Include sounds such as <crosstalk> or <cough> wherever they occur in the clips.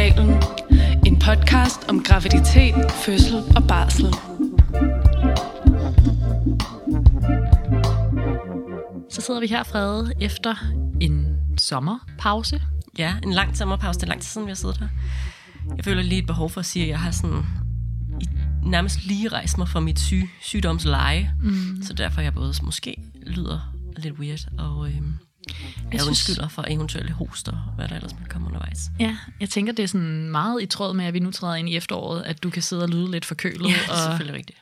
Fødselskanalen. En podcast om graviditet, fødsel og barsel. Så sidder vi her, Frede, efter en sommerpause. Ja, en lang sommerpause. Det er lang tid siden, vi har siddet her. Jeg føler lige et behov for at sige, at jeg har sådan i, nærmest lige rejst mig fra mit syg, sygdomsleje. Mm. Så derfor er jeg både måske lyder lidt weird, og øhm, jeg synes- undskylder for eventuelle hoster, og hvad der ellers måtte komme undervejs. Ja, jeg tænker, det er sådan meget i tråd med, at vi nu træder ind i efteråret, at du kan sidde og lyde lidt forkølet Ja, det er og, selvfølgelig rigtigt.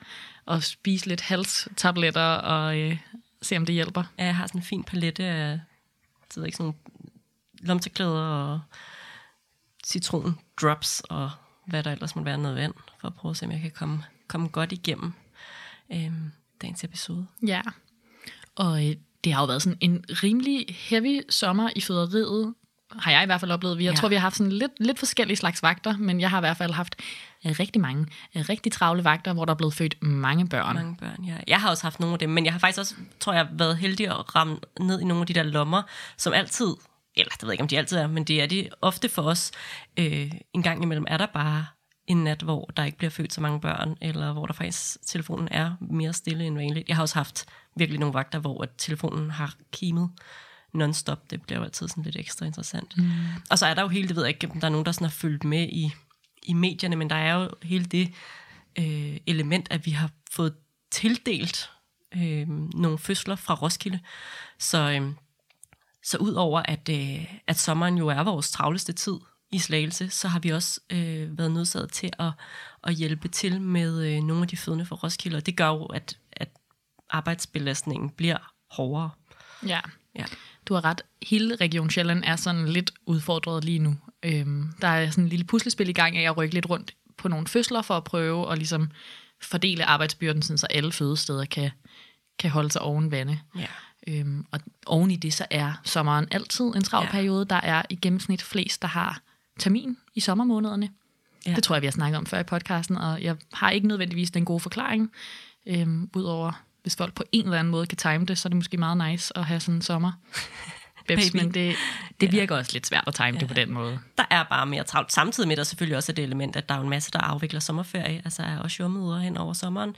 og spise lidt halstabletter og øh, se, om det hjælper. Ja, jeg har sådan en fin palette af jeg ikke, sådan lomteklæder og citron drops og hvad der ellers må være noget vand, for at prøve at se, om jeg kan komme, komme godt igennem øhm, dagens episode. Ja, og øh, det har jo været sådan en rimelig heavy sommer i føderiet, har jeg i hvert fald oplevet. Jeg Ja. tror, vi har haft sådan lidt, lidt forskellige slags vagter, men jeg har i hvert fald haft øh, rigtig mange øh, rigtig travle vagter, hvor der er blevet født mange børn. Mange børn, ja. Jeg har også haft nogle af dem, men jeg har faktisk også, tror jeg, været heldig at ramme ned i nogle af de der lommer, som altid, eller det ved jeg ikke, om de altid er, men det er de ofte for os. Øh, en gang imellem er der bare en nat, hvor der ikke bliver født så mange børn, eller hvor der faktisk telefonen er mere stille end vanligt. Jeg har også haft virkelig nogle vagter, hvor at telefonen har kimet non-stop. Det bliver jo altid sådan lidt ekstra interessant. Mm. Og så er der jo hele, det ved jeg ikke, om der er nogen, der sådan har fulgt med i, i medierne, men der er jo hele det øh, element, at vi har fået tildelt øh, nogle fødsler fra Roskilde. Så, øh, så udover at, øh, at sommeren jo er vores travleste tid i Slagelse, så har vi også øh, været nødsaget til at, at hjælpe til med øh, nogle af de fødende fra Roskilde, og det gør jo, at, at arbejdsbelastningen bliver hårdere. Ja. Ja. Du har ret. Hele Region Sjælland er sådan lidt udfordret lige nu. Øhm, der er sådan en lille puslespil i gang af at rykke lidt rundt på nogle fødsler for at prøve at ligesom fordele arbejdsbyrden, sådan, så alle fødesteder kan, kan holde sig oven vande. Ja. Øhm, og oven i det, så er sommeren altid en travl Ja. periode. Der er i gennemsnit flest, der har termin i sommermånederne. Ja. Ja. Det tror jeg, vi har snakket om før i podcasten, og jeg har ikke nødvendigvis den gode forklaring. Øhm, Udover, hvis folk på en eller anden måde kan time det, så er det måske meget nice at have sådan en sommer. <laughs> Babs, Baby. men det, det virker også lidt svært at time ja. det på den måde. der er bare mere travlt. Samtidig med, at der selvfølgelig også er det element, at der er en masse, der afvikler sommerferie, altså er også jordmøder hen over sommeren.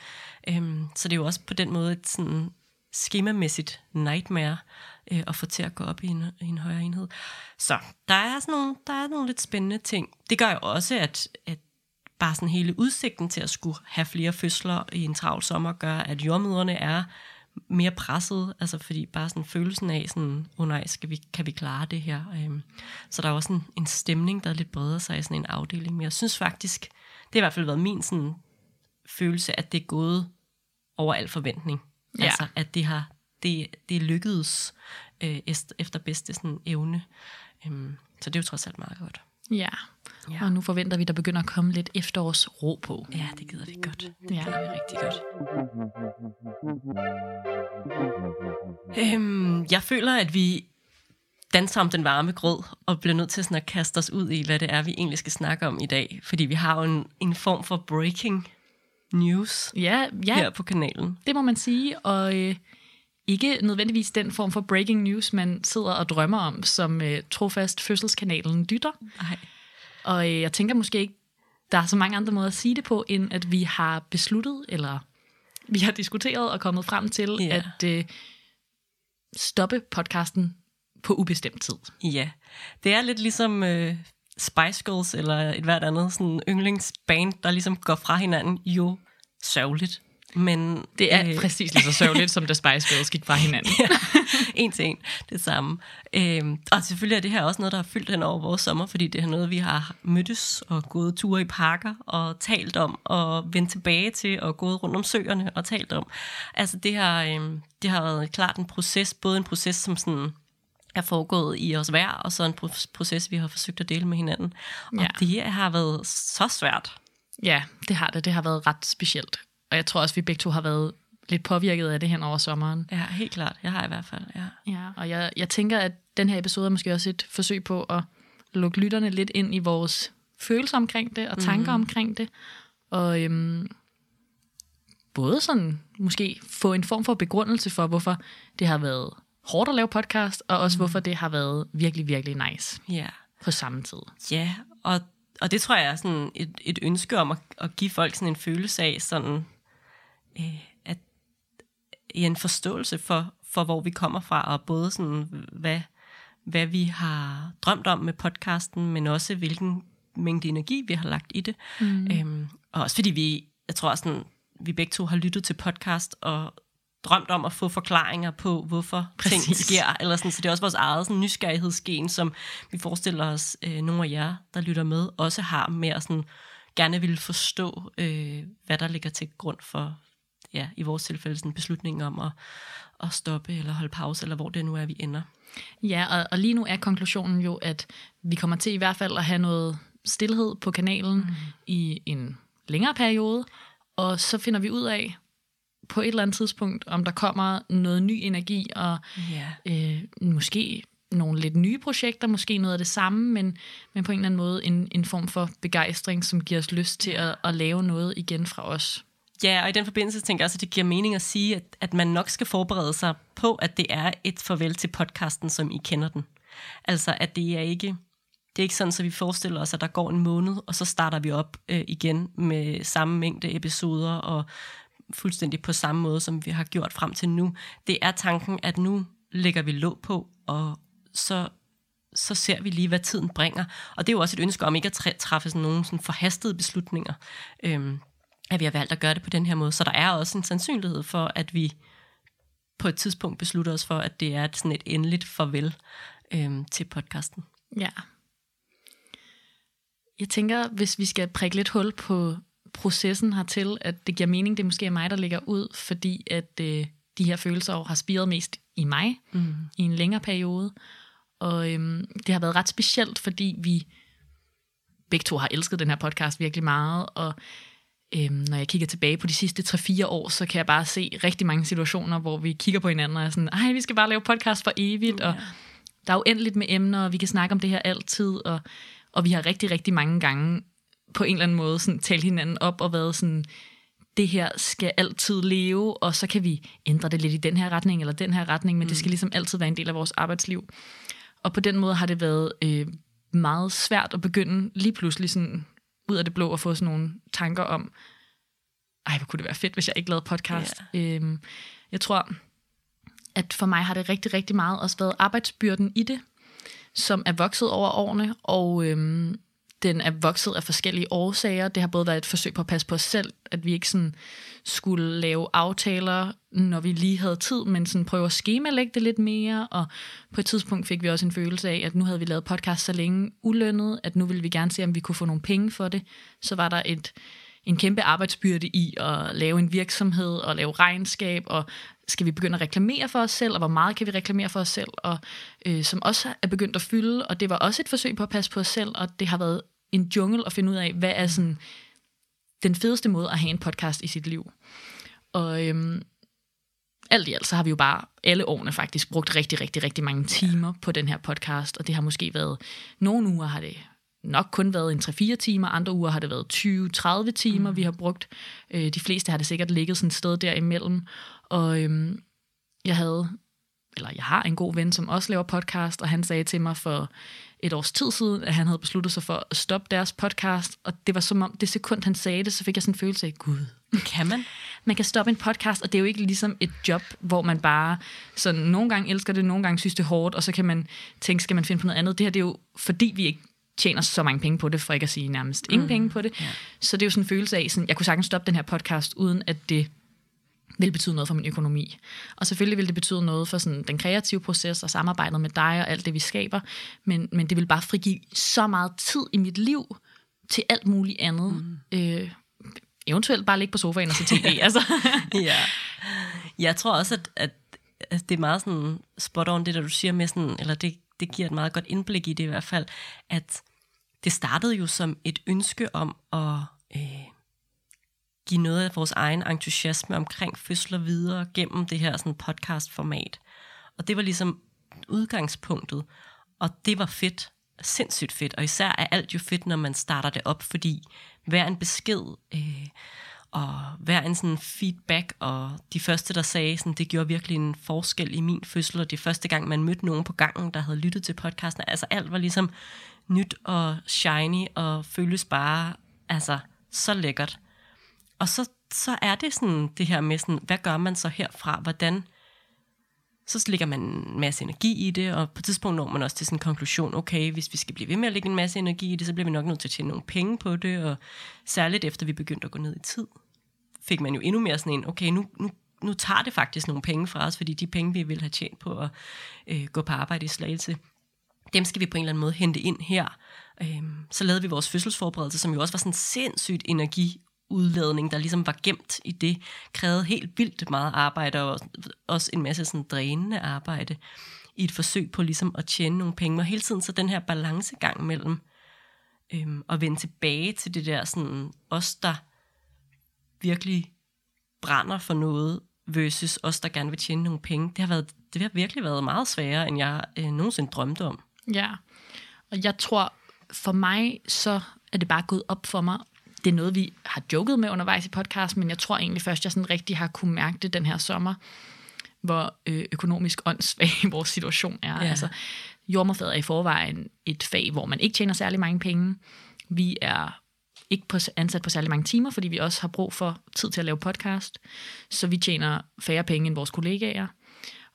Øhm, så det er jo også på den måde et sådan skemamæssigt nightmare øh, at få til at gå op i en, i en højere enhed. Så der er, sådan nogle, der er nogle lidt spændende ting. Det gør jo også, at, at bare sådan hele udsigten til at skulle have flere fødsler i en travl sommer, gør, at jordmøderne er mere presset, altså fordi bare sådan følelsen af sådan, åh oh nej, skal vi, kan vi klare det her? Øhm, så der er også en, en stemning, der lidt breder sig i sådan en afdeling. Men jeg synes faktisk, det har i hvert fald været min sådan, følelse, at det er gået over al forventning. Ja. Altså, at det har det, det lykkedes øh, efter bedste sådan, evne. Øhm, så det er jo trods alt meget godt. Ja. Ja. Og nu forventer vi, der begynder at komme lidt efterårsro på. Ja, det gider vi godt. Det Ja. gider vi rigtig godt. Øhm, jeg føler, at vi danser om den varme grød, og bliver nødt til sådan at kaste os ud i, hvad det er, vi egentlig skal snakke om i dag. Fordi vi har jo en, en form for breaking news Ja, ja her på kanalen. det må man sige. Og øh, ikke nødvendigvis den form for breaking news, man sidder og drømmer om, som øh, trofast fødselskanalen dytter. Ej. Og øh, jeg tænker måske ikke, der er så mange andre måder at sige det på, end at vi har besluttet, eller vi har diskuteret og kommet frem til, Ja. at øh, stoppe podcasten på ubestemt tid. Ja, det er lidt ligesom øh, Spice Girls eller et hvert andet sådan yndlingsband, der ligesom går fra hinanden. Jo, sørgeligt. Men Det er øh. præcis lige så sørgeligt, som da Spice Girls gik fra hinanden. <laughs> ja, en til en, det samme. Øhm, og selvfølgelig er det her også noget, der har fyldt hen over vores sommer, fordi det er noget, vi har mødtes og gået ture i parker og talt om, og vendt tilbage til og gået rundt om søerne og talt om. Altså det har, øhm, det har været klart en proces, både en proces, som sådan er foregået i os hver, og så en pro- proces, vi har forsøgt at dele med hinanden. Og Ja. det har været så svært. Ja, det har det. Det har været ret specielt. Og jeg tror også, vi begge to har været lidt påvirket af det hen over sommeren. Ja, helt klart. Jeg har i hvert fald, ja. Ja, og jeg, jeg tænker, at den her episode er måske også et forsøg på at lukke lytterne lidt ind i vores følelser omkring det, og tanker mm. omkring det. Og øhm, både sådan måske få en form for begrundelse for, hvorfor det har været hårdt at lave podcast, og også hvorfor det har været virkelig, virkelig nice. Ja. på samme tid. Ja, og, og det tror jeg er sådan et, et ønske om at, at give folk sådan en følelse af, sådan, øh, at en forståelse for, for, hvor vi kommer fra, og både sådan, hvad, hvad vi har drømt om med podcasten, men også hvilken mængde energi, vi har lagt i det. Mm. Øhm, og også fordi vi, jeg tror sådan, vi begge to har lyttet til podcast og drømt om at få forklaringer på, hvorfor Præcis. ting sker. Eller sådan, så det er også vores eget sådan, nysgerrighedsgen, som vi forestiller os, øh, nogle af jer, der lytter med, også har med at sådan, gerne vil forstå, øh, hvad der ligger til grund for, ja, i vores tilfælde, sådan beslutningen om at, at stoppe eller holde pause, eller hvor det nu er, vi ender. Ja, og, og lige nu er konklusionen jo, at vi kommer til i hvert fald at have noget stillhed på kanalen mm. i en længere periode, og så finder vi ud af på et eller andet tidspunkt, om der kommer noget ny energi, og yeah. øh, måske nogle lidt nye projekter, måske noget af det samme, men, men på en eller anden måde en, en form for begejstring, som giver os lyst til at, at lave noget igen fra os. Ja, og i den forbindelse tænker jeg også, at det giver mening at sige, at, at man nok skal forberede sig på, at det er et farvel til podcasten, som I kender den. Altså, at det er ikke det er ikke sådan, at vi forestiller os, at der går en måned, og så starter vi op øh, igen med samme mængde episoder og fuldstændig på samme måde, som vi har gjort frem til nu. Det er tanken, at nu lægger vi låg på, og så, så ser vi lige, hvad tiden bringer. Og det er jo også et ønske om ikke at træffe sådan nogle sådan forhastede beslutninger, øhm, at vi har valgt at gøre det på den her måde. Så der er også en sandsynlighed for, at vi på et tidspunkt beslutter os for, at det er sådan et endeligt farvel øhm, til podcasten. Ja, jeg tænker, hvis vi skal prikke lidt hul på processen hertil, at det giver mening, det er måske mig, der ligger ud, fordi at øh, de her følelser har spiret mest i mig mm. i en længere periode. Og øhm, det har været ret specielt, fordi vi begge to har elsket den her podcast virkelig meget, og øhm, når jeg kigger tilbage på de sidste 3-4 år, så kan jeg bare se rigtig mange situationer, hvor vi kigger på hinanden og er sådan, ej, vi skal bare lave podcast for evigt, yeah. og der er uendeligt med emner, og vi kan snakke om det her altid, og og vi har rigtig, rigtig mange gange på en eller anden måde sådan, talt hinanden op og været sådan, det her skal altid leve, og så kan vi ændre det lidt i den her retning eller den her retning, men mm. det skal ligesom altid være en del af vores arbejdsliv. Og på den måde har det været øh, meget svært at begynde lige pludselig sådan ud af det blå at få sådan nogle tanker om, ej, hvor kunne det være fedt, hvis jeg ikke lavede podcast. Yeah. Øhm, jeg tror, at for mig har det rigtig, rigtig meget også været arbejdsbyrden i det som er vokset over årene, og øhm, den er vokset af forskellige årsager. Det har både været et forsøg på at passe på os selv, at vi ikke sådan skulle lave aftaler, når vi lige havde tid, men sådan prøve at skemalægge det lidt mere, og på et tidspunkt fik vi også en følelse af, at nu havde vi lavet podcast så længe ulønnet, at nu ville vi gerne se, om vi kunne få nogle penge for det. Så var der et, en kæmpe arbejdsbyrde i at lave en virksomhed og lave regnskab og skal vi begynde at reklamere for os selv, og hvor meget kan vi reklamere for os selv, og øh, som også er begyndt at fylde, og det var også et forsøg på at passe på os selv, og det har været en jungle at finde ud af, hvad er sådan den fedeste måde at have en podcast i sit liv. Og øhm, alt i alt, så har vi jo bare alle årene faktisk brugt rigtig, rigtig, rigtig mange timer på den her podcast, og det har måske været, nogle uger har det nok kun været en 3-4 timer, andre uger har det været 20-30 timer, mm. vi har brugt. Øh, de fleste har det sikkert ligget sådan et sted derimellem. Og øhm, jeg havde, eller jeg har en god ven, som også laver podcast, og han sagde til mig for et års tid siden, at han havde besluttet sig for at stoppe deres podcast, og det var som om, det sekund han sagde det, så fik jeg sådan en følelse af, gud, kan man. Man kan stoppe en podcast, og det er jo ikke ligesom et job, hvor man bare sådan nogle gange elsker det, nogle gange synes det er hårdt, og så kan man tænke, skal man finde på noget andet. Det her det er jo, fordi vi ikke tjener så mange penge på det, for ikke at sige nærmest ingen mm. penge på det. Ja. Så det er jo sådan en følelse af, sådan, jeg kunne sagtens stoppe den her podcast, uden at det vil betyde noget for min økonomi. Og selvfølgelig vil det betyde noget for sådan den kreative proces og samarbejdet med dig og alt det, vi skaber. Men, men det vil bare frigive så meget tid i mit liv til alt muligt andet. Mm. Øh, eventuelt bare ligge på sofaen og se tv. <laughs> altså. ja. Jeg tror også, at, at, at det er meget sådan spot on, det der du siger med sådan, eller det, det giver et meget godt indblik i det i hvert fald, at det startede jo som et ønske om at øh, give noget af vores egen entusiasme omkring fødsler videre gennem det her sådan podcast-format. Og det var ligesom udgangspunktet, og det var fedt, sindssygt fedt, og især er alt jo fedt, når man starter det op, fordi hver en besked øh, og hver en sådan feedback, og de første, der sagde, sådan, det gjorde virkelig en forskel i min fødsel, og det første gang, man mødte nogen på gangen, der havde lyttet til podcasten, altså alt var ligesom nyt og shiny og føles bare altså så lækkert. Og så, så er det sådan det her med sådan, hvad gør man så herfra? Hvordan så lægger man en masse energi i det, og på et tidspunkt når man også til sådan en konklusion, okay, hvis vi skal blive ved med at lægge en masse energi i det, så bliver vi nok nødt til at tjene nogle penge på det, og særligt efter vi begyndte at gå ned i tid, fik man jo endnu mere sådan en, okay, nu, nu, nu tager det faktisk nogle penge fra os, fordi de penge, vi ville have tjent på at øh, gå på arbejde i Slagelse, dem skal vi på en eller anden måde hente ind her. Øhm, så lavede vi vores fødselsforberedelse, som jo også var sådan sindssygt energi udladning, der ligesom var gemt i det, krævede helt vildt meget arbejde, og også en masse sådan drænende arbejde, i et forsøg på ligesom at tjene nogle penge. Og hele tiden så den her balancegang mellem øhm, at vende tilbage til det der sådan, os der virkelig brænder for noget, versus os der gerne vil tjene nogle penge, det har, været, det har virkelig været meget sværere, end jeg øh, nogensinde drømte om. Ja, og jeg tror, for mig, så er det bare gået op for mig, det er noget, vi har joket med undervejs i podcast, men jeg tror egentlig først, jeg sådan rigtig har kunne mærke det den her sommer, hvor øh, økonomisk åndssvag <laughs> vores situation er. Ja. Altså, jordmorfaget er i forvejen et fag, hvor man ikke tjener særlig mange penge. Vi er ikke på, ansat på særlig mange timer, fordi vi også har brug for tid til at lave podcast. Så vi tjener færre penge end vores kollegaer.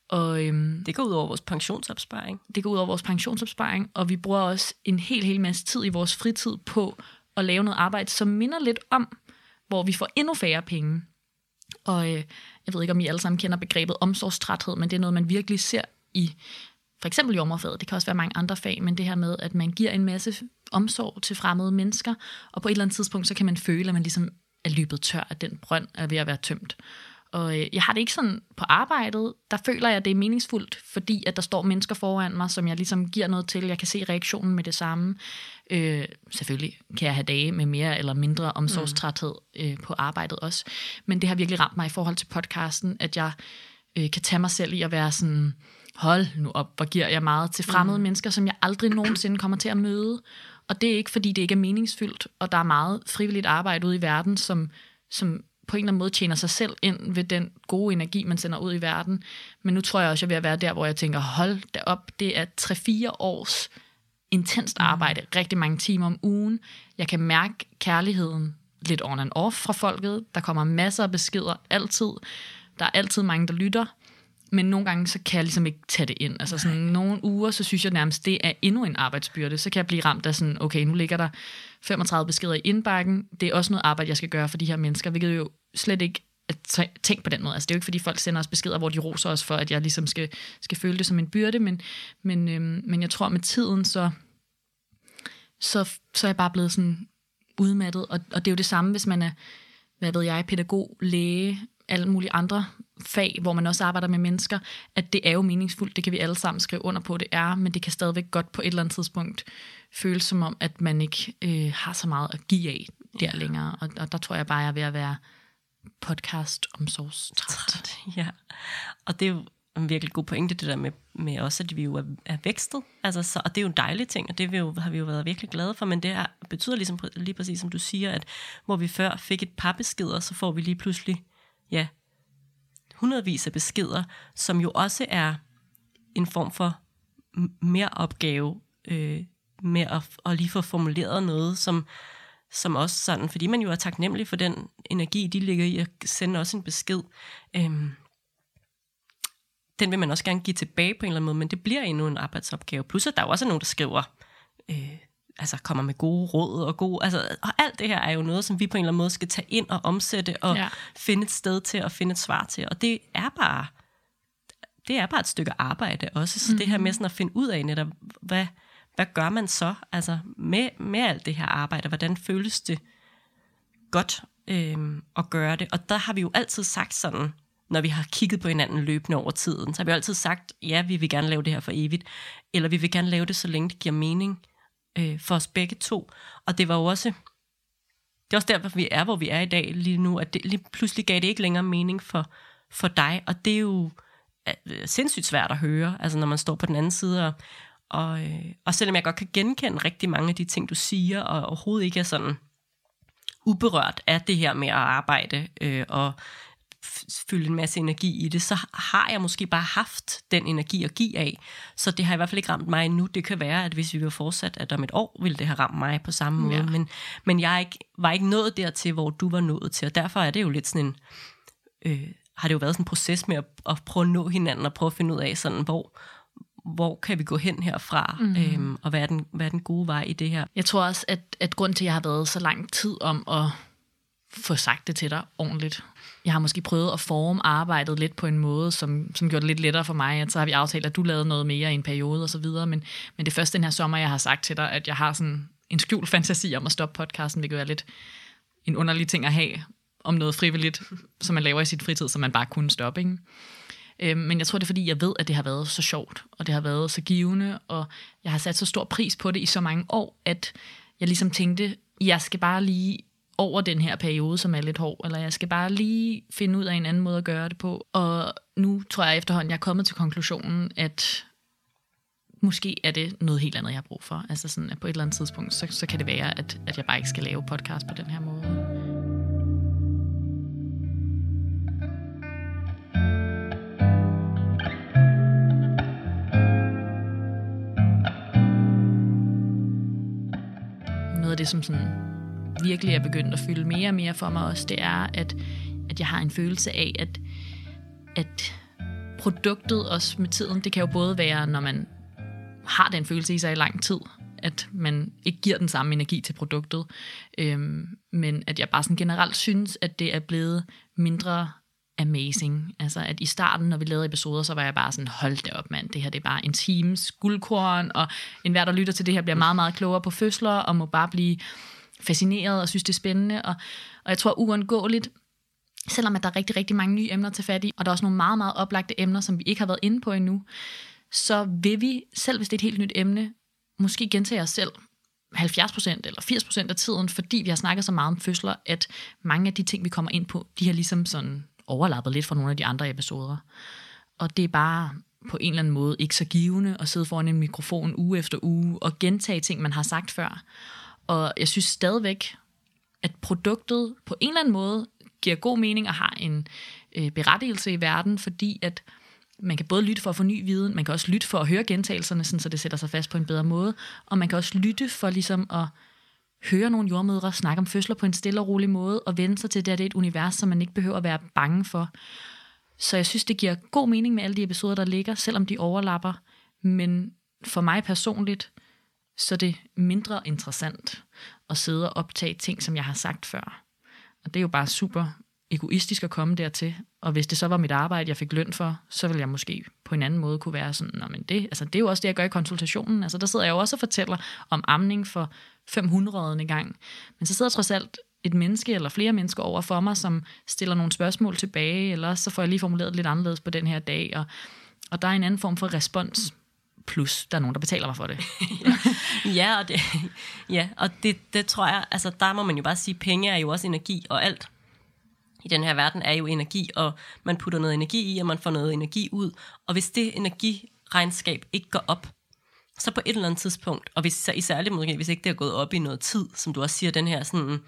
Og, øhm, det går ud over vores pensionsopsparing. Det går ud over vores pensionsopsparing, og vi bruger også en hel, hel masse tid i vores fritid på at lave noget arbejde, som minder lidt om, hvor vi får endnu færre penge. Og øh, jeg ved ikke, om I alle sammen kender begrebet omsorgstræthed, men det er noget, man virkelig ser i for eksempel jordmorfaget. Det kan også være mange andre fag, men det her med, at man giver en masse omsorg til fremmede mennesker, og på et eller andet tidspunkt, så kan man føle, at man ligesom er løbet tør, at den brønd er ved at være tømt. Og øh, jeg har det ikke sådan på arbejdet, der føler jeg, at det er meningsfuldt, fordi at der står mennesker foran mig, som jeg ligesom giver noget til. Jeg kan se reaktionen med det samme. Øh, selvfølgelig kan jeg have dage med mere eller mindre omsorgstræthed øh, på arbejdet også. Men det har virkelig ramt mig i forhold til podcasten, at jeg øh, kan tage mig selv i at være sådan, hold nu op, hvor giver jeg meget til fremmede mm. mennesker, som jeg aldrig nogensinde kommer til at møde. Og det er ikke, fordi det ikke er meningsfyldt, og der er meget frivilligt arbejde ude i verden, som, som på en eller anden måde tjener sig selv ind ved den gode energi, man sender ud i verden. Men nu tror jeg også, at jeg vil være der, hvor jeg tænker, hold da op, det er 3-4 års intenst arbejde, rigtig mange timer om ugen. Jeg kan mærke kærligheden lidt on and off fra folket. Der kommer masser af beskeder altid. Der er altid mange, der lytter. Men nogle gange, så kan jeg ligesom ikke tage det ind. Altså sådan nogle uger, så synes jeg nærmest, det er endnu en arbejdsbyrde. Så kan jeg blive ramt af sådan, okay, nu ligger der 35 beskeder i indbakken. Det er også noget arbejde, jeg skal gøre for de her mennesker, hvilket jo slet ikke at tænke på den måde. Altså, det er jo ikke, fordi folk sender os beskeder, hvor de roser os for, at jeg ligesom skal, skal føle det som en byrde, men, men, øhm, men jeg tror, med tiden, så, så, så er jeg bare blevet sådan udmattet, og, og det er jo det samme, hvis man er, hvad ved jeg, pædagog, læge, alle mulige andre fag, hvor man også arbejder med mennesker, at det er jo meningsfuldt, det kan vi alle sammen skrive under på, det er, men det kan stadigvæk godt på et eller andet tidspunkt føles som om, at man ikke øh, har så meget at give af der ja. længere, og, og der tror jeg bare, jeg er ved at være podcast omsorgstræt. Ja, og det er jo en virkelig god pointe, det der med, med også, at vi jo er, er vækstet. Altså, så, og det er jo en dejlig ting, og det vi jo, har vi jo været virkelig glade for, men det er, betyder ligesom lige præcis, som du siger, at hvor vi før fik et par beskeder, så får vi lige pludselig, ja, hundredvis af beskeder, som jo også er en form for mere opgave øh, med at, at lige få formuleret noget, som, som også sådan, fordi man jo er taknemmelig for den energi, de ligger i at sende også en besked. Øhm, den vil man også gerne give tilbage på en eller anden måde, men det bliver endnu en arbejdsopgave. Plus at der er også nogen, der skriver, øh, altså kommer med gode råd og gode, altså, og alt det her er jo noget, som vi på en eller anden måde skal tage ind og omsætte og ja. finde et sted til og finde et svar til. Og det er bare, det er bare et stykke arbejde også. Så mm-hmm. det her med sådan at finde ud af netop, hvad, hvad gør man så altså med, med alt det her arbejde? Hvordan føles det godt øh, at gøre det? Og der har vi jo altid sagt sådan, når vi har kigget på hinanden løbende over tiden, så har vi altid sagt, ja, vi vil gerne lave det her for evigt, eller vi vil gerne lave det, så længe det giver mening øh, for os begge to. Og det var jo også, det er også derfor, vi er, hvor vi er i dag lige nu, at det, lige pludselig gav det ikke længere mening for, for dig, og det er jo øh, sindssygt svært at høre, altså når man står på den anden side og, og, øh, og selvom jeg godt kan genkende rigtig mange af de ting, du siger, og overhovedet ikke er sådan uberørt af det her med at arbejde, øh, og fylde en masse energi i det, så har jeg måske bare haft den energi at give af. Så det har i hvert fald ikke ramt mig endnu. Det kan være, at hvis vi var fortsat, at om et år ville det have ramt mig på samme måde. Ja. Men, men jeg ikke, var ikke nået dertil, hvor du var nået til, og derfor er det jo lidt sådan en... Øh, har det jo været sådan en proces med at, at prøve at nå hinanden og prøve at finde ud af, sådan, hvor, hvor kan vi gå hen herfra, mm. øhm, og hvad er, den, hvad er den gode vej i det her? Jeg tror også, at, at grund til, at jeg har været så lang tid om at få sagt det til dig ordentligt. Jeg har måske prøvet at forme arbejdet lidt på en måde, som, som gjorde det lidt lettere for mig. At så har vi aftalt, at du lavede noget mere i en periode og så videre. Men, men det er først den her sommer, jeg har sagt til dig, at jeg har sådan en skjult fantasi om at stoppe podcasten, hvilket er lidt en underlig ting at have om noget frivilligt, som man laver i sit fritid, som man bare kunne stoppe. Ikke? Øhm, men jeg tror, det er fordi, jeg ved, at det har været så sjovt, og det har været så givende, og jeg har sat så stor pris på det i så mange år, at jeg ligesom tænkte, jeg skal bare lige over den her periode, som er lidt hård, eller jeg skal bare lige finde ud af en anden måde at gøre det på. Og nu tror jeg efterhånden, jeg er kommet til konklusionen, at måske er det noget helt andet, jeg har brug for. Altså sådan, at på et eller andet tidspunkt, så, så kan det være, at, at jeg bare ikke skal lave podcast på den her måde. Noget af det, som sådan virkelig er begyndt at fylde mere og mere for mig også, det er, at, at jeg har en følelse af, at, at produktet også med tiden, det kan jo både være, når man har den følelse i sig i lang tid, at man ikke giver den samme energi til produktet, øhm, men at jeg bare sådan generelt synes, at det er blevet mindre amazing. Altså at i starten, når vi lavede episoder, så var jeg bare sådan, hold da op mand, det her det er bare en times guldkorn, og enhver, der lytter til det her, bliver meget, meget klogere på fødsler, og må bare blive fascineret og synes, det er spændende. Og, og jeg tror uundgåeligt, selvom at der er rigtig, rigtig mange nye emner til fat i, og der er også nogle meget, meget oplagte emner, som vi ikke har været inde på endnu, så vil vi, selv hvis det er et helt nyt emne, måske gentage os selv 70% eller 80% af tiden, fordi vi har snakket så meget om fødsler, at mange af de ting, vi kommer ind på, de har ligesom sådan overlappet lidt fra nogle af de andre episoder. Og det er bare på en eller anden måde ikke så givende at sidde foran en mikrofon uge efter uge og gentage ting, man har sagt før. Og jeg synes stadigvæk, at produktet på en eller anden måde giver god mening og har en øh, berettigelse i verden, fordi at man kan både lytte for at få ny viden, man kan også lytte for at høre gentagelserne, sådan, så det sætter sig fast på en bedre måde, og man kan også lytte for ligesom at høre nogle jordmødre snakke om fødsler på en stille og rolig måde, og vende sig til, det, at det er et univers, som man ikke behøver at være bange for. Så jeg synes, det giver god mening med alle de episoder, der ligger, selvom de overlapper. Men for mig personligt, så er det mindre interessant at sidde og optage ting, som jeg har sagt før. Og det er jo bare super egoistisk at komme dertil. Og hvis det så var mit arbejde, jeg fik løn for, så ville jeg måske på en anden måde kunne være sådan, Nå, men det, altså det er jo også det, jeg gør i konsultationen. Altså der sidder jeg jo også og fortæller om amning for 500. gang. Men så sidder trods alt et menneske eller flere mennesker over for mig, som stiller nogle spørgsmål tilbage, eller så får jeg lige formuleret lidt anderledes på den her dag. Og, og der er en anden form for respons plus der er nogen, der betaler mig for det. <laughs> ja, og det, ja, og det, det tror jeg, altså der må man jo bare sige, penge er jo også energi, og alt i den her verden er jo energi, og man putter noget energi i, og man får noget energi ud. Og hvis det energiregnskab ikke går op, så på et eller andet tidspunkt, og hvis, så i måske, hvis ikke det er gået op i noget tid, som du også siger, den her sådan,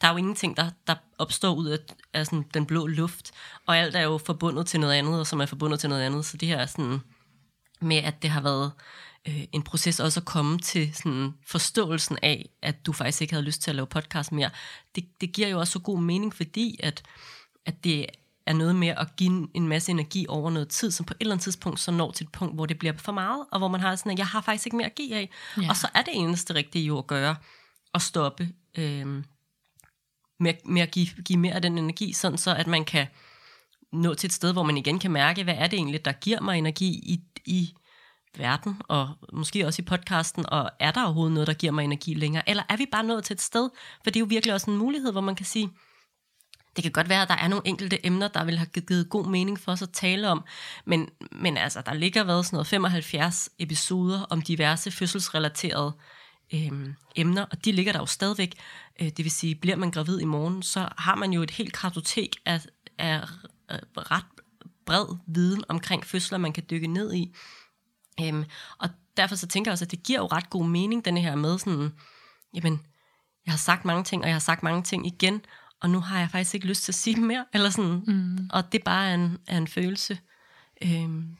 der er jo ingenting, der, der opstår ud af, af sådan den blå luft, og alt er jo forbundet til noget andet, og som er forbundet til noget andet, så det her er sådan, med at det har været øh, en proces også at komme til sådan forståelsen af, at du faktisk ikke havde lyst til at lave podcast mere. Det, det giver jo også så god mening, fordi at, at det er noget med at give en masse energi over noget tid, som på et eller andet tidspunkt så når til et punkt, hvor det bliver for meget, og hvor man har sådan, at jeg har faktisk ikke mere at give af. Ja. Og så er det eneste rigtige jo at gøre, at stoppe øh, med, med at give, give mere af den energi, sådan så at man kan nå til et sted, hvor man igen kan mærke, hvad er det egentlig, der giver mig energi i, i verden, og måske også i podcasten, og er der overhovedet noget, der giver mig energi længere, eller er vi bare nået til et sted, for det er jo virkelig også en mulighed, hvor man kan sige, det kan godt være, at der er nogle enkelte emner, der vil have givet god mening for os at tale om, men, men altså, der ligger været sådan noget 75 episoder om diverse fødselsrelaterede øhm, emner, og de ligger der jo stadigvæk. Øh, det vil sige, bliver man gravid i morgen, så har man jo et helt kartotek af, af ret bred viden omkring fødsler, man kan dykke ned i. Øhm, og derfor så tænker jeg også, at det giver jo ret god mening, den her med sådan, jamen, jeg har sagt mange ting, og jeg har sagt mange ting igen, og nu har jeg faktisk ikke lyst til at sige mere, eller sådan, mm. og det bare er en, er en følelse, øhm,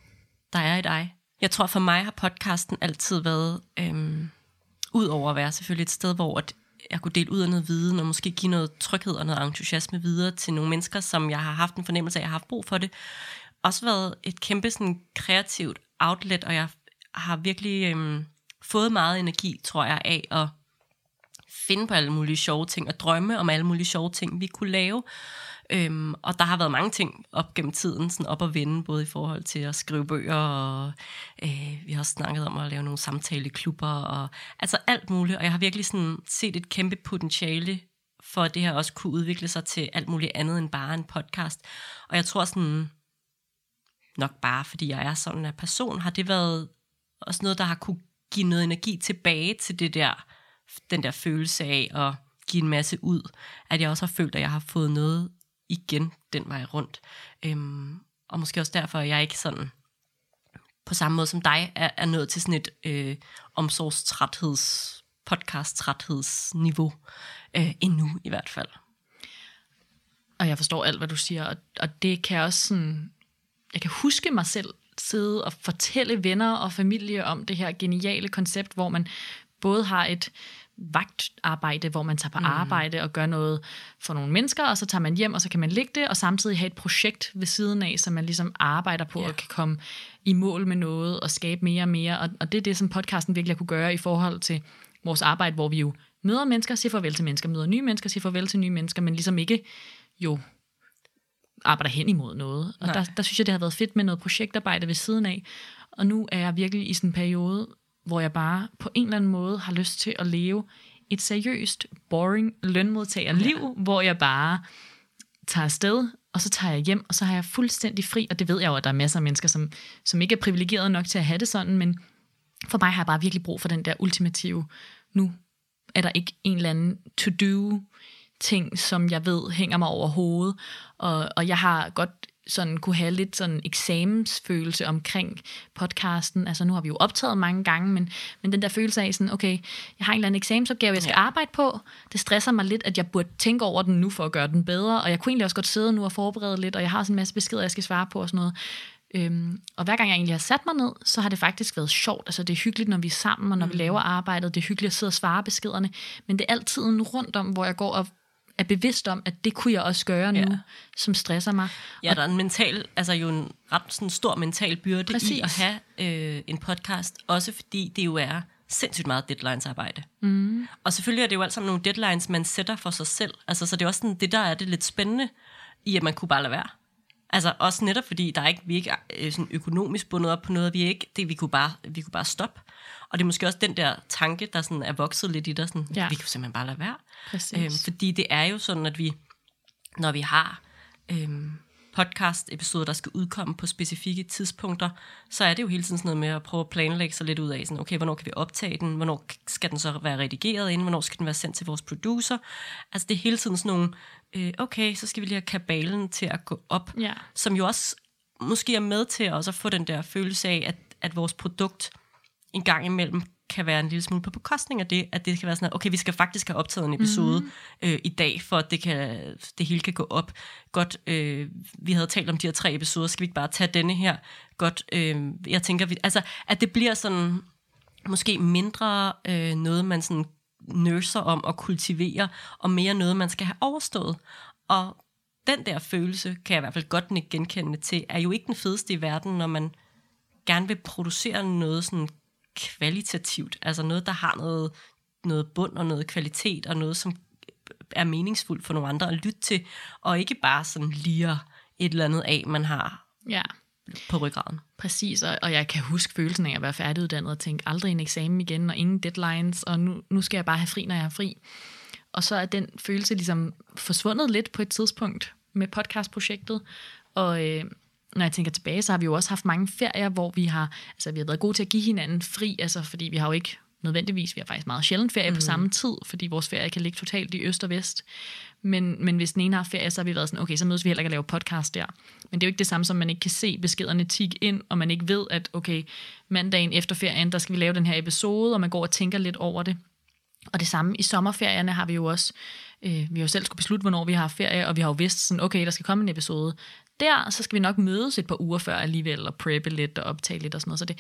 der er i dig. Jeg tror for mig har podcasten altid været, øhm, ud over at være selvfølgelig et sted, hvor at jeg kunne dele ud af noget viden, og måske give noget tryghed og noget entusiasme videre til nogle mennesker, som jeg har haft en fornemmelse af, at jeg har haft brug for det. Også været et kæmpe sådan, kreativt outlet, og jeg har virkelig øhm, fået meget energi, tror jeg, af at finde på alle mulige sjove ting, og drømme om alle mulige sjove ting, vi kunne lave. Øhm, og der har været mange ting op gennem tiden, sådan op at vende, både i forhold til at skrive bøger, og øh, vi har også snakket om at lave nogle samtaleklubber, og altså alt muligt. Og jeg har virkelig sådan set et kæmpe potentiale for, at det her også kunne udvikle sig til alt muligt andet end bare en podcast. Og jeg tror sådan, nok bare fordi jeg er sådan en person, har det været også noget, der har kunne give noget energi tilbage til det der, den der følelse af at give en masse ud, at jeg også har følt, at jeg har fået noget igen den vej rundt. Øhm, og måske også derfor, at jeg ikke sådan på samme måde som dig er, er nået til sådan et øh, omsorgstrætheds, podcast-træthedsniveau øh, endnu i hvert fald. Og jeg forstår alt, hvad du siger, og, og det kan også sådan, jeg kan huske mig selv sidde og fortælle venner og familie om det her geniale koncept, hvor man både har et vagtarbejde, hvor man tager på mm. arbejde og gør noget for nogle mennesker, og så tager man hjem, og så kan man ligge det, og samtidig have et projekt ved siden af, som man ligesom arbejder på, yeah. og kan komme i mål med noget, og skabe mere og mere, og, og det er det, som podcasten virkelig kunne gøre i forhold til vores arbejde, hvor vi jo møder mennesker, siger farvel til mennesker, møder nye mennesker, siger farvel til nye mennesker, men ligesom ikke jo arbejder hen imod noget. Og der, der synes jeg, det har været fedt med noget projektarbejde ved siden af. Og nu er jeg virkelig i sådan en periode, hvor jeg bare på en eller anden måde har lyst til at leve et seriøst, boring lønmodtagerliv, ja. hvor jeg bare tager afsted, og så tager jeg hjem, og så har jeg fuldstændig fri, og det ved jeg jo, at der er masser af mennesker, som, som ikke er privilegeret nok til at have det sådan, men for mig har jeg bare virkelig brug for den der ultimative, nu er der ikke en eller anden to-do ting, som jeg ved hænger mig over hovedet, og, og jeg har godt sådan kunne have lidt sådan eksamensfølelse omkring podcasten. Altså nu har vi jo optaget mange gange, men, men den der følelse af sådan, okay, jeg har en eller anden eksamensopgave, jeg skal ja. arbejde på. Det stresser mig lidt, at jeg burde tænke over den nu for at gøre den bedre, og jeg kunne egentlig også godt sidde nu og forberede lidt, og jeg har sådan en masse beskeder, jeg skal svare på og sådan noget. Øhm, og hver gang jeg egentlig har sat mig ned, så har det faktisk været sjovt. Altså det er hyggeligt, når vi er sammen, og når mm. vi laver arbejdet. Det er hyggeligt at sidde og svare beskederne. Men det er altid rundt om, hvor jeg går og er bevidst om, at det kunne jeg også gøre nu, ja. som stresser mig. Ja, der er en mental, altså jo en ret sådan stor mental byrde Præcis. i at have øh, en podcast, også fordi det jo er sindssygt meget deadlines-arbejde. Mm. Og selvfølgelig er det jo alt sammen nogle deadlines, man sætter for sig selv. Altså, så det er også sådan, det der er det lidt spændende i, at man kunne bare lade være. Altså også netop fordi, der er ikke, vi er ikke øh, sådan økonomisk bundet op på noget, vi er ikke, det, vi kunne bare, vi kunne bare stoppe. Og det er måske også den der tanke, der sådan er vokset lidt i dig, sådan, ja. vi kan simpelthen bare lade være. Øhm, fordi det er jo sådan, at vi, når vi har øhm, podcast-episoder, der skal udkomme på specifikke tidspunkter, så er det jo hele tiden sådan noget med at prøve at planlægge sig lidt ud af, sådan, okay, hvornår kan vi optage den, hvornår skal den så være redigeret ind, hvornår skal den være sendt til vores producer. Altså det er hele tiden sådan nogle, øh, okay, så skal vi lige have kabalen til at gå op, ja. som jo også måske er med til også at få den der følelse af, at, at vores produkt en gang imellem kan være en lille smule på bekostning af det, at det kan være sådan, at okay, vi skal faktisk have optaget en episode mm-hmm. øh, i dag, for at det, kan, det hele kan gå op. Godt, øh, vi havde talt om de her tre episoder, skal vi ikke bare tage denne her? Godt, øh, jeg tænker, vi, altså, at det bliver sådan, måske mindre øh, noget, man sådan nurser om og kultivere, og mere noget, man skal have overstået. Og den der følelse, kan jeg i hvert fald godt genkende til, er jo ikke den fedeste i verden, når man gerne vil producere noget sådan kvalitativt, altså noget, der har noget, noget bund og noget kvalitet, og noget, som er meningsfuldt for nogle andre at lytte til, og ikke bare sådan lige et eller andet af, man har ja på ryggraden. Præcis, og, og jeg kan huske følelsen af at være færdiguddannet og tænke aldrig en eksamen igen, og ingen deadlines, og nu, nu skal jeg bare have fri, når jeg er fri. Og så er den følelse ligesom forsvundet lidt på et tidspunkt med podcastprojektet, og øh, når jeg tænker tilbage, så har vi jo også haft mange ferier, hvor vi har, altså, vi har været gode til at give hinanden fri, altså, fordi vi har jo ikke nødvendigvis, vi har faktisk meget sjældent ferie mm. på samme tid, fordi vores ferie kan ligge totalt i øst og vest. Men, men hvis den ene har ferie, så har vi været sådan, okay, så mødes vi heller ikke at lave podcast der. Men det er jo ikke det samme som, man ikke kan se beskederne tik ind, og man ikke ved, at okay, mandagen efter ferien, der skal vi lave den her episode, og man går og tænker lidt over det. Og det samme i sommerferierne har vi jo også, øh, vi har jo selv skulle beslutte, hvornår vi har ferie, og vi har jo vidst sådan, okay, der skal komme en episode. Der, så skal vi nok mødes et par uger før alligevel, og preppe lidt og optage lidt og sådan noget. Så det,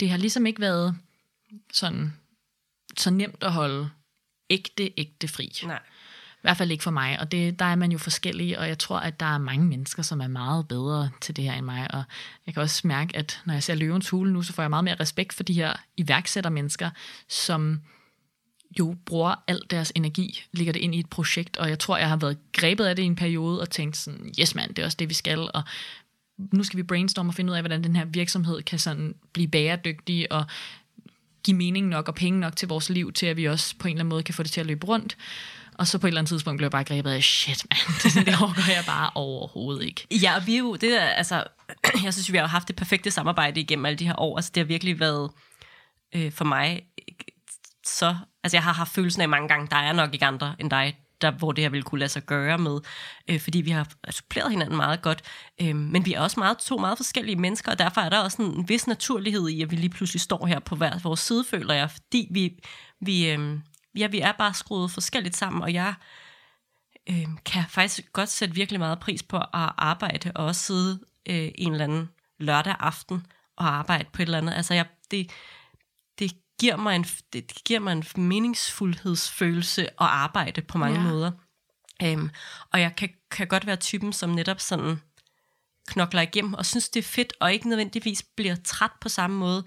det har ligesom ikke været sådan så nemt at holde ægte, ægte fri. Nej. Hvert fald ikke for mig, og det, der er man jo forskellig, og jeg tror, at der er mange mennesker, som er meget bedre til det her end mig, og jeg kan også mærke, at når jeg ser Løvens Hule nu, så får jeg meget mere respekt for de her iværksættermennesker, som jo bruger al deres energi, ligger det ind i et projekt, og jeg tror, jeg har været grebet af det i en periode, og tænkt sådan, yes mand, det er også det, vi skal, og nu skal vi brainstorme og finde ud af, hvordan den her virksomhed kan sådan blive bæredygtig, og give mening nok og penge nok til vores liv, til at vi også på en eller anden måde kan få det til at løbe rundt. Og så på et eller andet tidspunkt blev jeg bare grebet af, shit mand, <laughs> det, det overgår jeg bare overhovedet ikke. Ja, og vi er jo, det er, altså, <clears throat> jeg synes, vi har haft det perfekte samarbejde igennem alle de her år. Altså, det har virkelig været øh, for mig så, altså jeg har haft følelsen af mange gange, der er nok ikke andre end dig, der, hvor det her ville kunne lade sig gøre med, øh, fordi vi har suppleret hinanden meget godt, øh, men vi er også meget, to meget forskellige mennesker, og derfor er der også en vis naturlighed i, at vi lige pludselig står her på hver vores side, føler jeg, fordi vi, vi, øh, ja, vi er bare skruet forskelligt sammen, og jeg øh, kan faktisk godt sætte virkelig meget pris på at arbejde, og også sidde øh, en eller anden lørdag aften og arbejde på et eller andet. Altså, jeg, det, det giver mig en, det giver mig en meningsfuldhedsfølelse at arbejde på mange Ja. måder. Um, og jeg kan, kan godt være typen, som netop sådan knokler igennem, og synes, det er fedt, og ikke nødvendigvis bliver træt på samme måde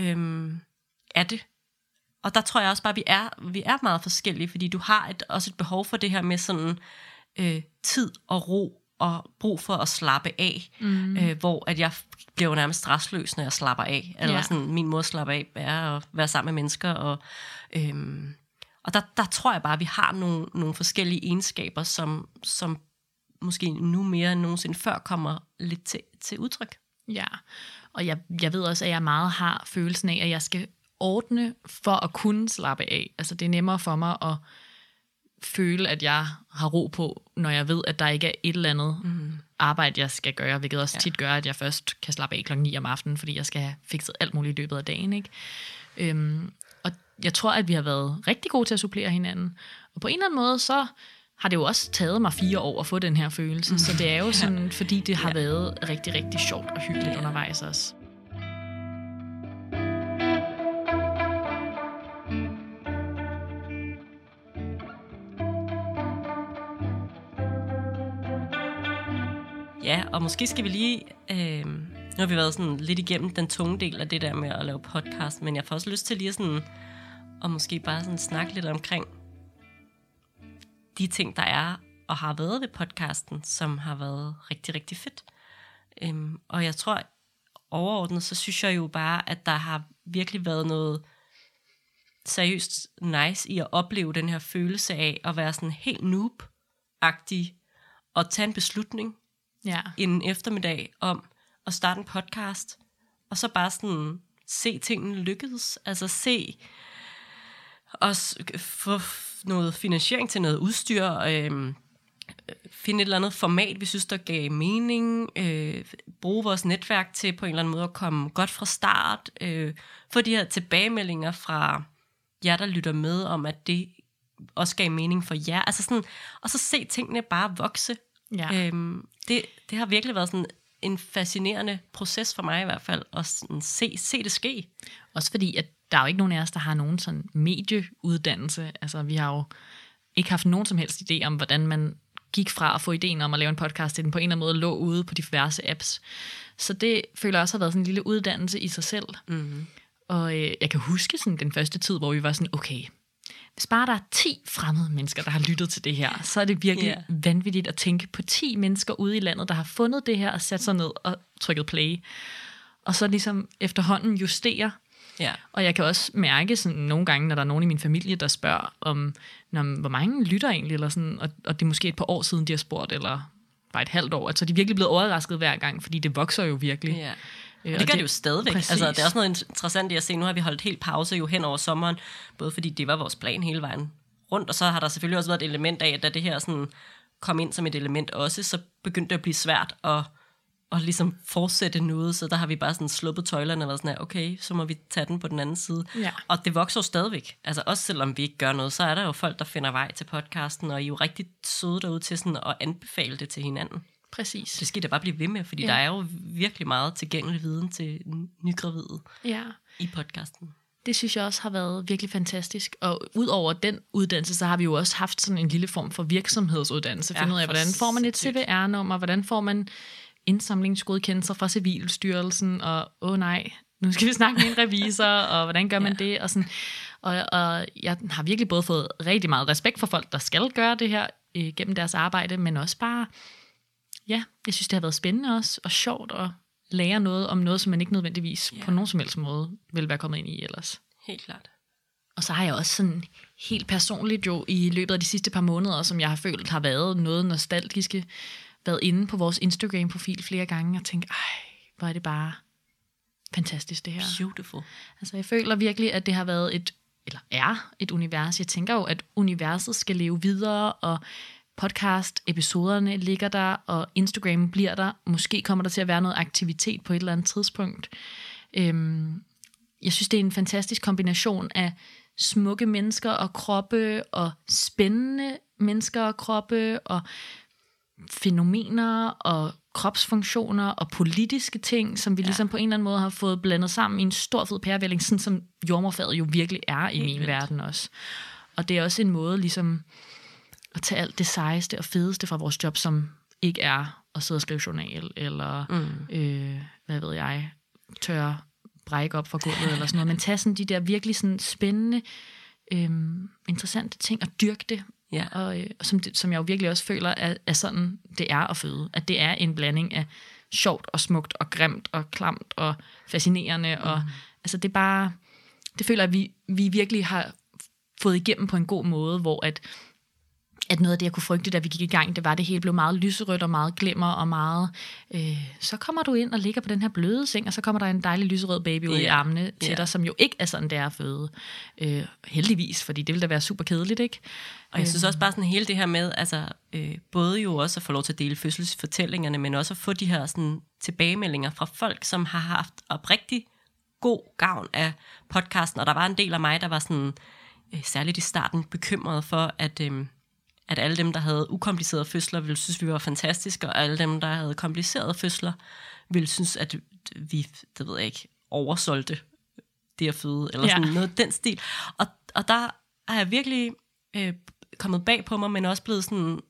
um, af det. Og der tror jeg også bare, at vi er, vi er meget forskellige, fordi du har et, også et behov for det her med sådan øh, tid og ro, og brug for at slappe af, mm. øh, hvor at jeg bliver nærmest stressløs, når jeg slapper af. Eller Ja. sådan, min måde at slappe af er at være sammen med mennesker. Og, øhm, og der, der tror jeg bare, at vi har nogle, nogle forskellige egenskaber, som, som måske nu mere end nogensinde før kommer lidt til, til udtryk. Ja, og jeg, jeg ved også, at jeg meget har følelsen af, at jeg skal ordne for at kunne slappe af. Altså det er nemmere for mig at føle, at jeg har ro på, når jeg ved, at der ikke er et eller andet mm. arbejde, jeg skal gøre, hvilket også ja. tit gør, at jeg først kan slappe af klokken 9 om aftenen, fordi jeg skal have fikset alt muligt i løbet af dagen. Ikke? Øhm, og jeg tror, at vi har været rigtig gode til at supplere hinanden. Og på en eller anden måde, så har det jo også taget mig fire år at få den her følelse. Mm. Så det er jo sådan, fordi det har ja. været rigtig, rigtig sjovt og hyggeligt ja. undervejs også. Ja, og måske skal vi lige... Øh, nu har vi været sådan lidt igennem den tunge del af det der med at lave podcast, men jeg får også lyst til lige sådan... Og måske bare sådan snakke lidt omkring de ting, der er og har været ved podcasten, som har været rigtig, rigtig fedt. Øhm, og jeg tror, overordnet, så synes jeg jo bare, at der har virkelig været noget seriøst nice i at opleve den her følelse af at være sådan helt noob-agtig og tage en beslutning Ja. en eftermiddag om at starte en podcast, og så bare sådan se tingene lykkedes. Altså se os få noget finansiering til noget udstyr, øh, finde et eller andet format, vi synes, der gav mening, øh, bruge vores netværk til på en eller anden måde at komme godt fra start, øh, få de her tilbagemeldinger fra jer, der lytter med, om at det også gav mening for jer. Altså sådan, og så se tingene bare vokse. Ja. Øhm, det, det har virkelig været sådan en fascinerende proces for mig i hvert fald, at sådan se, se det ske. Også fordi, at der er jo ikke nogen af os, der har nogen sådan medieuddannelse. Altså, vi har jo ikke haft nogen som helst idé om, hvordan man gik fra at få ideen om at lave en podcast, til den på en eller anden måde lå ude på diverse apps. Så det føler jeg også har været sådan en lille uddannelse i sig selv. Mm-hmm. Og øh, jeg kan huske sådan den første tid, hvor vi var sådan, okay, hvis bare der er 10 fremmede mennesker, der har lyttet til det her, så er det virkelig yeah. vanvittigt at tænke på 10 mennesker ude i landet, der har fundet det her og sat sig ned og trykket play. Og så ligesom efterhånden justere Ja. og jeg kan også mærke sådan nogle gange, når der er nogen i min familie, der spørger om, når, hvor mange lytter egentlig, eller sådan, og, og det er måske et par år siden, de har spurgt, eller bare et halvt år, at så er de virkelig blevet overrasket hver gang, fordi det vokser jo virkelig. Ja. Øh, Og det gør det jo stadigvæk. Præcis. Altså, det er også noget interessant i at se. Nu har vi holdt helt pause jo hen over sommeren, både fordi det var vores plan hele vejen rundt, og så har der selvfølgelig også været et element af, at da det her sådan kom ind som et element også, så begyndte det at blive svært at at ligesom fortsætte noget, så der har vi bare sådan sluppet tøjlerne og været sådan her, okay, så må vi tage den på den anden side. Ja. Og det vokser jo stadigvæk. Altså også selvom vi ikke gør noget, så er der jo folk, der finder vej til podcasten, og I er jo rigtig søde derude til sådan at anbefale det til hinanden. Præcis. Det skal da bare blive ved med, fordi Ja. der er jo virkelig meget tilgængelig viden til nygravide Ja. i podcasten. Det synes jeg også har været virkelig fantastisk. Og udover den uddannelse, så har vi jo også haft sådan en lille form for virksomhedsuddannelse. Ja, Finde ud af, hvordan får man et. CVR-nummer, hvordan får man indsamlingsgodkendelser fra Civilstyrelsen, og åh oh nej, nu skal vi snakke med en revisor, <laughs> og hvordan gør man Ja. det? Og, sådan. Og, og jeg har virkelig både fået rigtig meget respekt for folk, der skal gøre det her øh, gennem deres arbejde, men også bare, ja, jeg synes, det har været spændende også, og sjovt at lære noget om noget, som man ikke nødvendigvis Ja. på nogen som helst måde ville være kommet ind i ellers. Helt klart. Og så har jeg også sådan helt personligt jo i løbet af de sidste par måneder, som jeg har følt har været noget nostalgiske, været inde på vores Instagram-profil flere gange og tænkt, ej, hvor er det bare fantastisk det her. Beautiful. Altså jeg føler virkelig, at det har været et, eller er et univers. Jeg tænker jo, at universet skal leve videre, og podcast-episoderne ligger der, og Instagram bliver der. Måske kommer der til at være noget aktivitet på et eller andet tidspunkt. Øhm, jeg synes, det er en fantastisk kombination af smukke mennesker og kroppe, og spændende mennesker og kroppe, og fænomener og kropsfunktioner og politiske ting, som vi ja. ligesom på en eller anden måde har fået blandet sammen i en stor fed pærevælling, sådan som jordmorfaget jo virkelig er i Helt min vildt. verden også. Og det er også en måde ligesom at tage alt det sejeste og fedeste fra vores job, som ikke er at sidde og skrive journal, eller mm. øh, hvad ved jeg, tørre brække op fra gulvet eller sådan noget, men tage sådan de der virkelig sådan spændende, øh, interessante ting og dyrke det Ja. og, øh, som, det, som jeg jo virkelig også føler, er, er sådan, det er at føde. At det er en blanding af sjovt og smukt og grimt og klamt og fascinerende. Mm. Og, altså det er bare, det føler jeg, at vi, vi virkelig har fået igennem på en god måde, hvor at, at noget af det, jeg kunne frygte, da vi gik i gang, det var, at det hele blev meget lyserødt og meget glimmer og meget... Øh, så kommer du ind og ligger på den her bløde seng, og så kommer der en dejlig lyserød baby ud i Ja. armene til Ja. dig, som jo ikke er sådan, det er at føde. Øh, heldigvis, fordi det ville da være super kedeligt, ikke? Og jeg synes også bare sådan hele det her med, altså øh, både jo også at få lov til at dele fødselsfortællingerne, men også at få de her sådan tilbagemeldinger fra folk, som har haft oprigtig god gavn af podcasten. Og der var en del af mig, der var sådan, øh, særligt i starten, bekymret for, at, øh, at alle dem, der havde ukomplicerede fødsler, ville synes, vi var fantastiske, og alle dem, der havde komplicerede fødsler, ville synes, at vi, det ved jeg ikke, oversolgte det at føde, eller Ja. sådan noget den stil. Og, og der er jeg virkelig øh, kommet bag på mig, men også blevet sådan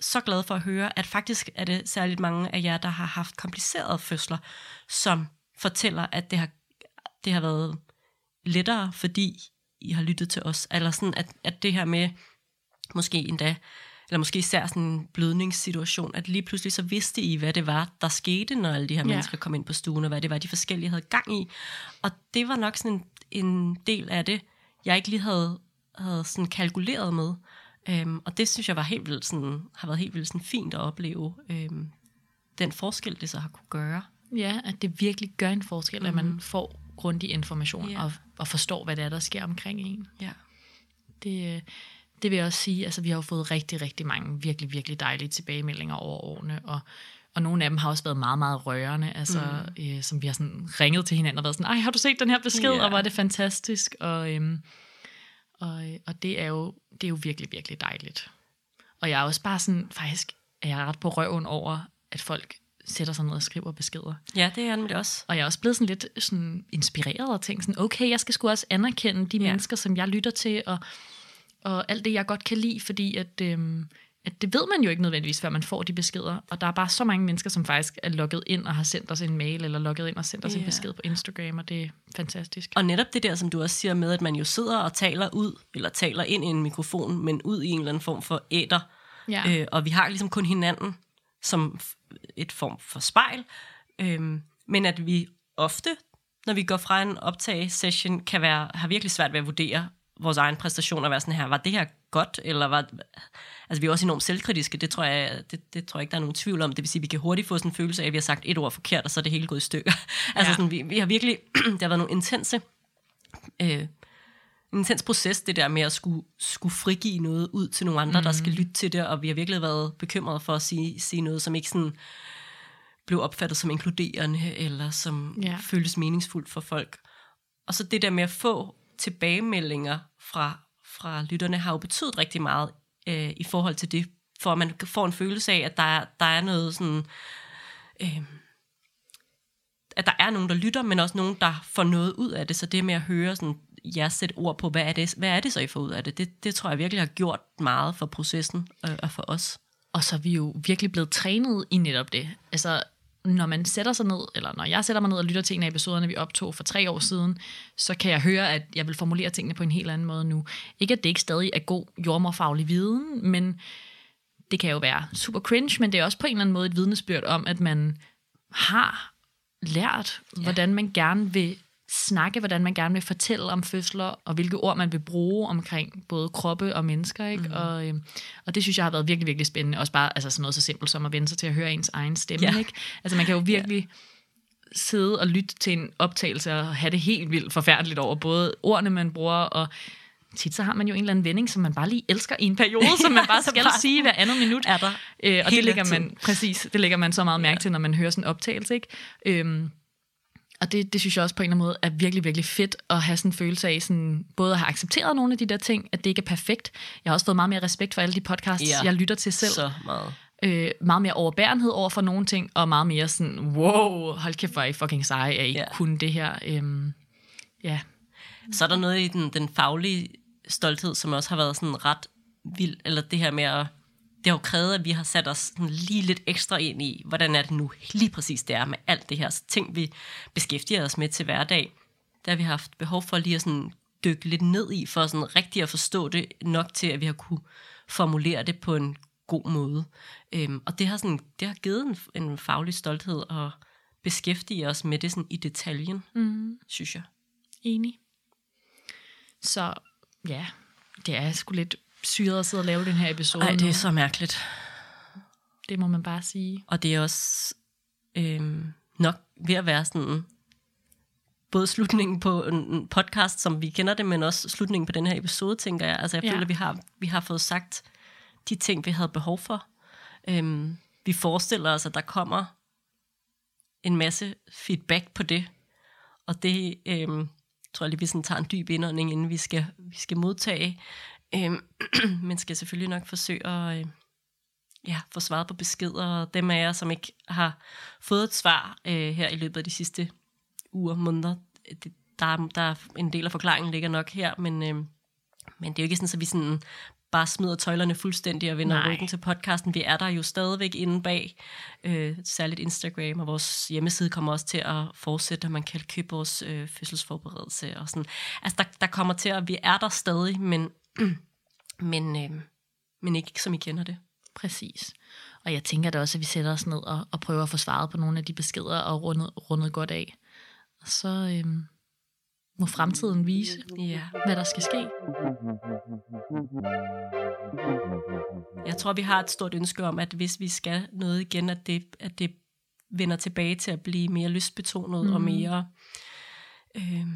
så glad for at høre, at faktisk er det særligt mange af jer, der har haft komplicerede fødsler, som fortæller, at det har, det har været lettere, fordi I har lyttet til os. Eller sådan, at, at det her med, måske endda, eller måske især sådan en blødningssituation, at lige pludselig så vidste I, hvad det var, der skete, når alle de her Ja. mennesker kom ind på stuen, og hvad det var, de forskellige havde gang i. Og det var nok sådan en, en del af det, jeg ikke lige havde, havde sådan kalkuleret med. Øhm, og det synes jeg var helt vildt sådan, har været helt vildt sådan fint at opleve øhm, den forskel, det så har kunne gøre. Ja, at det virkelig gør en forskel, mm. at man får grundig information Ja. og, og forstår, hvad det er, der sker omkring en. Ja. Det, øh, det vil jeg også sige, altså vi har jo fået rigtig, rigtig mange virkelig, virkelig dejlige tilbagemeldinger over årene, og, og nogle af dem har også været meget, meget rørende, altså mm. øh, som vi har sådan ringet til hinanden og været sådan, ej, har du set den her besked, Ja. og er det fantastisk, og, øhm, og, øh, og det er jo det er jo virkelig, virkelig dejligt. Og jeg er også bare sådan, faktisk er jeg ret på røven over, at folk sætter sig ned og skriver beskeder. ja, det er han det også. Og jeg er også blevet sådan lidt sådan inspireret og tænkt sådan, okay, jeg skal sgu også anerkende de. Ja. mennesker, som jeg lytter til, og, og alt det, jeg godt kan lide, fordi at, øhm, at det ved man jo ikke nødvendigvis, før man får de beskeder. Og der er bare så mange mennesker, som faktisk er logget ind og har sendt os en mail, eller logget ind og sendt os en Ja. besked på Instagram, og det er fantastisk. Og netop det der, som du også siger med, at man jo sidder og taler ud, eller taler ind i en mikrofon, men ud i en eller anden form for æder. Ja. Øh, og vi har ligesom kun hinanden som et form for spejl. Øhm, men at vi ofte, når vi går fra en optag-session, kan være, har virkelig svært ved at vurdere vores egen præstation og være sådan her, var det her godt, eller var... Altså, vi er også enormt selvkritiske, det tror jeg, det, det tror jeg ikke, der er nogen tvivl om. Det vil sige, at vi kan hurtigt få sådan en følelse af, at vi har sagt et ord forkert, og så er det hele gået i stykker. <laughs> altså, Ja. sådan, vi, vi har virkelig... <clears throat> der har været nogle intense øh, en intens proces, det der med at skulle, skulle frigive noget ud til nogle andre, mm. der skal lytte til det, og vi har virkelig været bekymrede for at sige, sige noget, som ikke sådan blev opfattet som inkluderende, eller som ja. føles meningsfuldt for folk. Og så det der med at få tilbagemeldinger fra, fra lytterne, har jo betydet rigtig meget øh, i forhold til det, for at man får en følelse af, at der er, der er noget sådan... Øh, at der er nogen, der lytter, men også nogen, der får noget ud af det. Så det med at høre sådan, jeg sætte ord på, hvad er, det, hvad er det så, I får ud af det, det, det tror jeg virkelig har gjort meget for processen øh, og for os. Og så er vi jo virkelig blevet trænet i netop det. Altså, når man sætter sig ned, eller når jeg sætter mig ned og lytter til en af episoderne, vi optog for tre år siden, så kan jeg høre, at jeg vil formulere tingene på en helt anden måde nu. Ikke, at det ikke stadig er god jordmorfaglig viden, men det kan jo være super cringe, men det er også på en eller anden måde et vidnesbyrd om, at man har lært, ja. hvordan man gerne vil snakke, hvordan man gerne vil fortælle om fødsler, og hvilke ord man vil bruge omkring både kroppe og mennesker. Ikke? Mm. Og, øh, og det synes jeg har været virkelig, virkelig spændende. Også bare altså sådan noget så simpelt som at vende sig til at høre ens egen stemme. Ja. Ikke? Altså man kan jo virkelig ja. sidde og lytte til en optagelse og have det helt vildt forfærdeligt over både ordene, man bruger, og tit så har man jo en eller anden vending, som man bare lige elsker i en periode, <laughs> som man bare skal bare- sige hver andet minut. Er der Øh, og det lægger man, præcis, det lægger man så meget mærke til, når man hører sådan en optagelse, ikke? Øhm, og det, det synes jeg også på en eller anden måde er virkelig, virkelig fedt at have sådan en følelse af, sådan, både at have accepteret nogle af de der ting, at det ikke er perfekt. Jeg har også fået meget mere respekt for alle de podcasts, Ja. jeg lytter til selv. Så meget. Øh, meget mere overbærenhed over for nogle ting, og meget mere sådan, wow, hold kæft, hvor er I fucking seje, at I Ja. kunne det her. Øhm, ja, Så er der noget i den, den faglige stolthed, som også har været sådan ret vild, eller det her med at, det har jo krævet, at vi har sat os sådan lige lidt ekstra ind i, hvordan er det nu lige præcis det er med alt det her så ting, vi beskæftiger os med til hverdag. Der har vi haft behov for lige at sådan dykke lidt ned i, for sådan rigtig at forstå det nok til, at vi har kunne formulere det på en god måde. Øhm, og det har, sådan, det har givet en, en faglig stolthed at beskæftige os med det sådan i detaljen, mm. synes jeg. enig. Så ja, det er sgu lidt syret at sidde og lave den her episode. Nej, det er så mærkeligt. det må man bare sige. Og det er også øhm, nok ved at være sådan både slutningen på en podcast, som vi kender det, men også slutningen på den her episode, tænker jeg. Altså jeg Ja. føler, vi har, vi har fået sagt de ting, vi havde behov for. Øhm, vi forestiller os, at der kommer en masse feedback på det. Og det øhm, tror jeg lige, vi sådan tager en dyb indånding, inden vi skal, vi skal modtage. Øhm, <clears throat> men skal selvfølgelig nok forsøge at... Øh, ja, få svaret på beskeder, og dem af jer, som ikke har fået et svar øh, her i løbet af de sidste uger, måneder, det, der, er- der er en del af forklaringen ligger nok her, men, øh, men det er jo ikke sådan, at vi sådan bare smider tøjlerne fuldstændig og vender Nej. ryggen til podcasten. Vi er der jo stadigvæk inde bag, øh, særligt Instagram, og vores hjemmeside kommer også til at fortsætte, at man kan købe vores øh, fødselsforberedelse og sådan. Altså, der, der kommer til at, vi er der stadig, men, men, øh, men ikke som I kender det. Præcis. Og jeg tænker da også, at vi sætter os ned og, og prøver at få svaret på nogle af de beskeder og rundet, rundet godt af. Og så øhm, må fremtiden vise, Ja. hvad der skal ske. Jeg tror, vi har et stort ønske om, at hvis vi skal noget igen, at det, at det vender tilbage til at blive mere lystbetonet mm. og mere øh,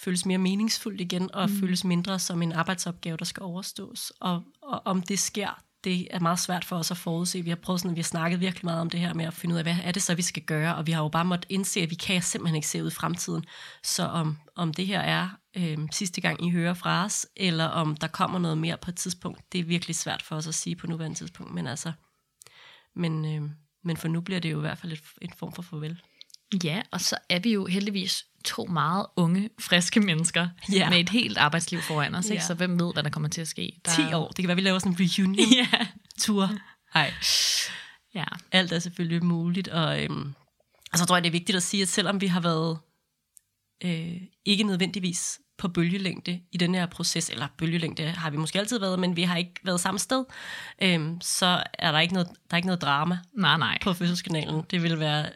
føles mere meningsfuldt igen, og mm. føles mindre som en arbejdsopgave, der skal overstås. Og, og om det sker, det er meget svært for os at forudse. Vi har prøvet sådan, vi har snakket virkelig meget om det her med at finde ud af, hvad er det så, vi skal gøre, og vi har jo bare måttet indse, at vi kan simpelthen ikke se ud i fremtiden. Så om, om det her er øh, sidste gang, I hører fra os, eller om der kommer noget mere på et tidspunkt, det er virkelig svært for os at sige på nuværende tidspunkt. Men altså, men, øh, men for nu bliver det jo i hvert fald et, en form for farvel. Ja, og så er vi jo heldigvis to meget unge, friske mennesker Ja. med et helt arbejdsliv foran os. Ikke? Så hvem ved, hvad der kommer til at ske? Der... 10 år, det kan være, vi laver sådan en reunion-tur. <laughs> Nej. ja. alt er selvfølgelig muligt, og, øhm, og så tror jeg, det er vigtigt at sige, at selvom vi har været øh, ikke nødvendigvis på bølgelængde i den her proces, eller bølgelængde har vi måske altid været, men vi har ikke været samme sted, øhm, så er der ikke noget, der er ikke noget drama Nej, nej. på fødselskanalen. Det vil være,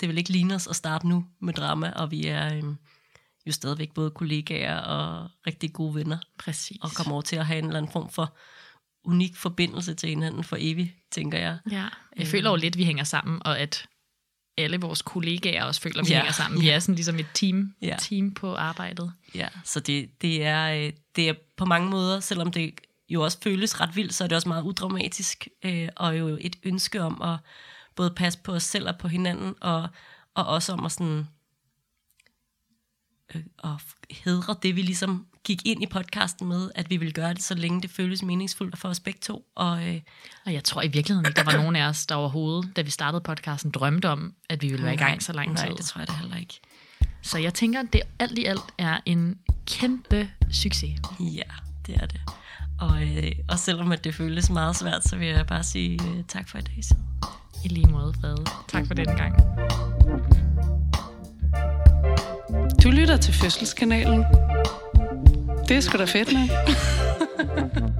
det vil ikke ligne os at starte nu med drama, og vi er øhm, jo stadigvæk både kollegaer og rigtig gode venner, Præcis. og kommer over til at have en eller anden form for unik forbindelse til hinanden for evigt, tænker jeg. Ja, jeg føler jo lidt, at vi hænger sammen, og at alle vores kollegaer også føler, at vi Ja. hænger sammen. Vi er sådan ligesom et team, Ja. team på arbejdet. Ja, så det, det, er, øh, det er på mange måder, selvom det jo også føles ret vildt, så er det også meget udramatisk, øh, og jo et ønske om at både passe på os selv og på hinanden, og, og også om at sådan øh, at hedre det, vi ligesom gik ind i podcasten med, at vi ville gøre det, så længe det føles meningsfuldt for os begge to. Og, øh, Og jeg tror i virkeligheden ikke, der var nogen af os, der overhovedet, da vi startede podcasten, drømte om, at vi ville være i gang så lang tid. Nej, det tror jeg da heller ikke. Så jeg tænker, det alt i alt er en kæmpe succes. Ja, det er det. Og, øh, og selvom at det føles meget svært, så vil jeg bare sige øh, tak for i dag. Så. I lige måde, Frede. Tak for denne gang. Du lytter til Fødselskanalen. Det er sgu da fedt, nok. <laughs>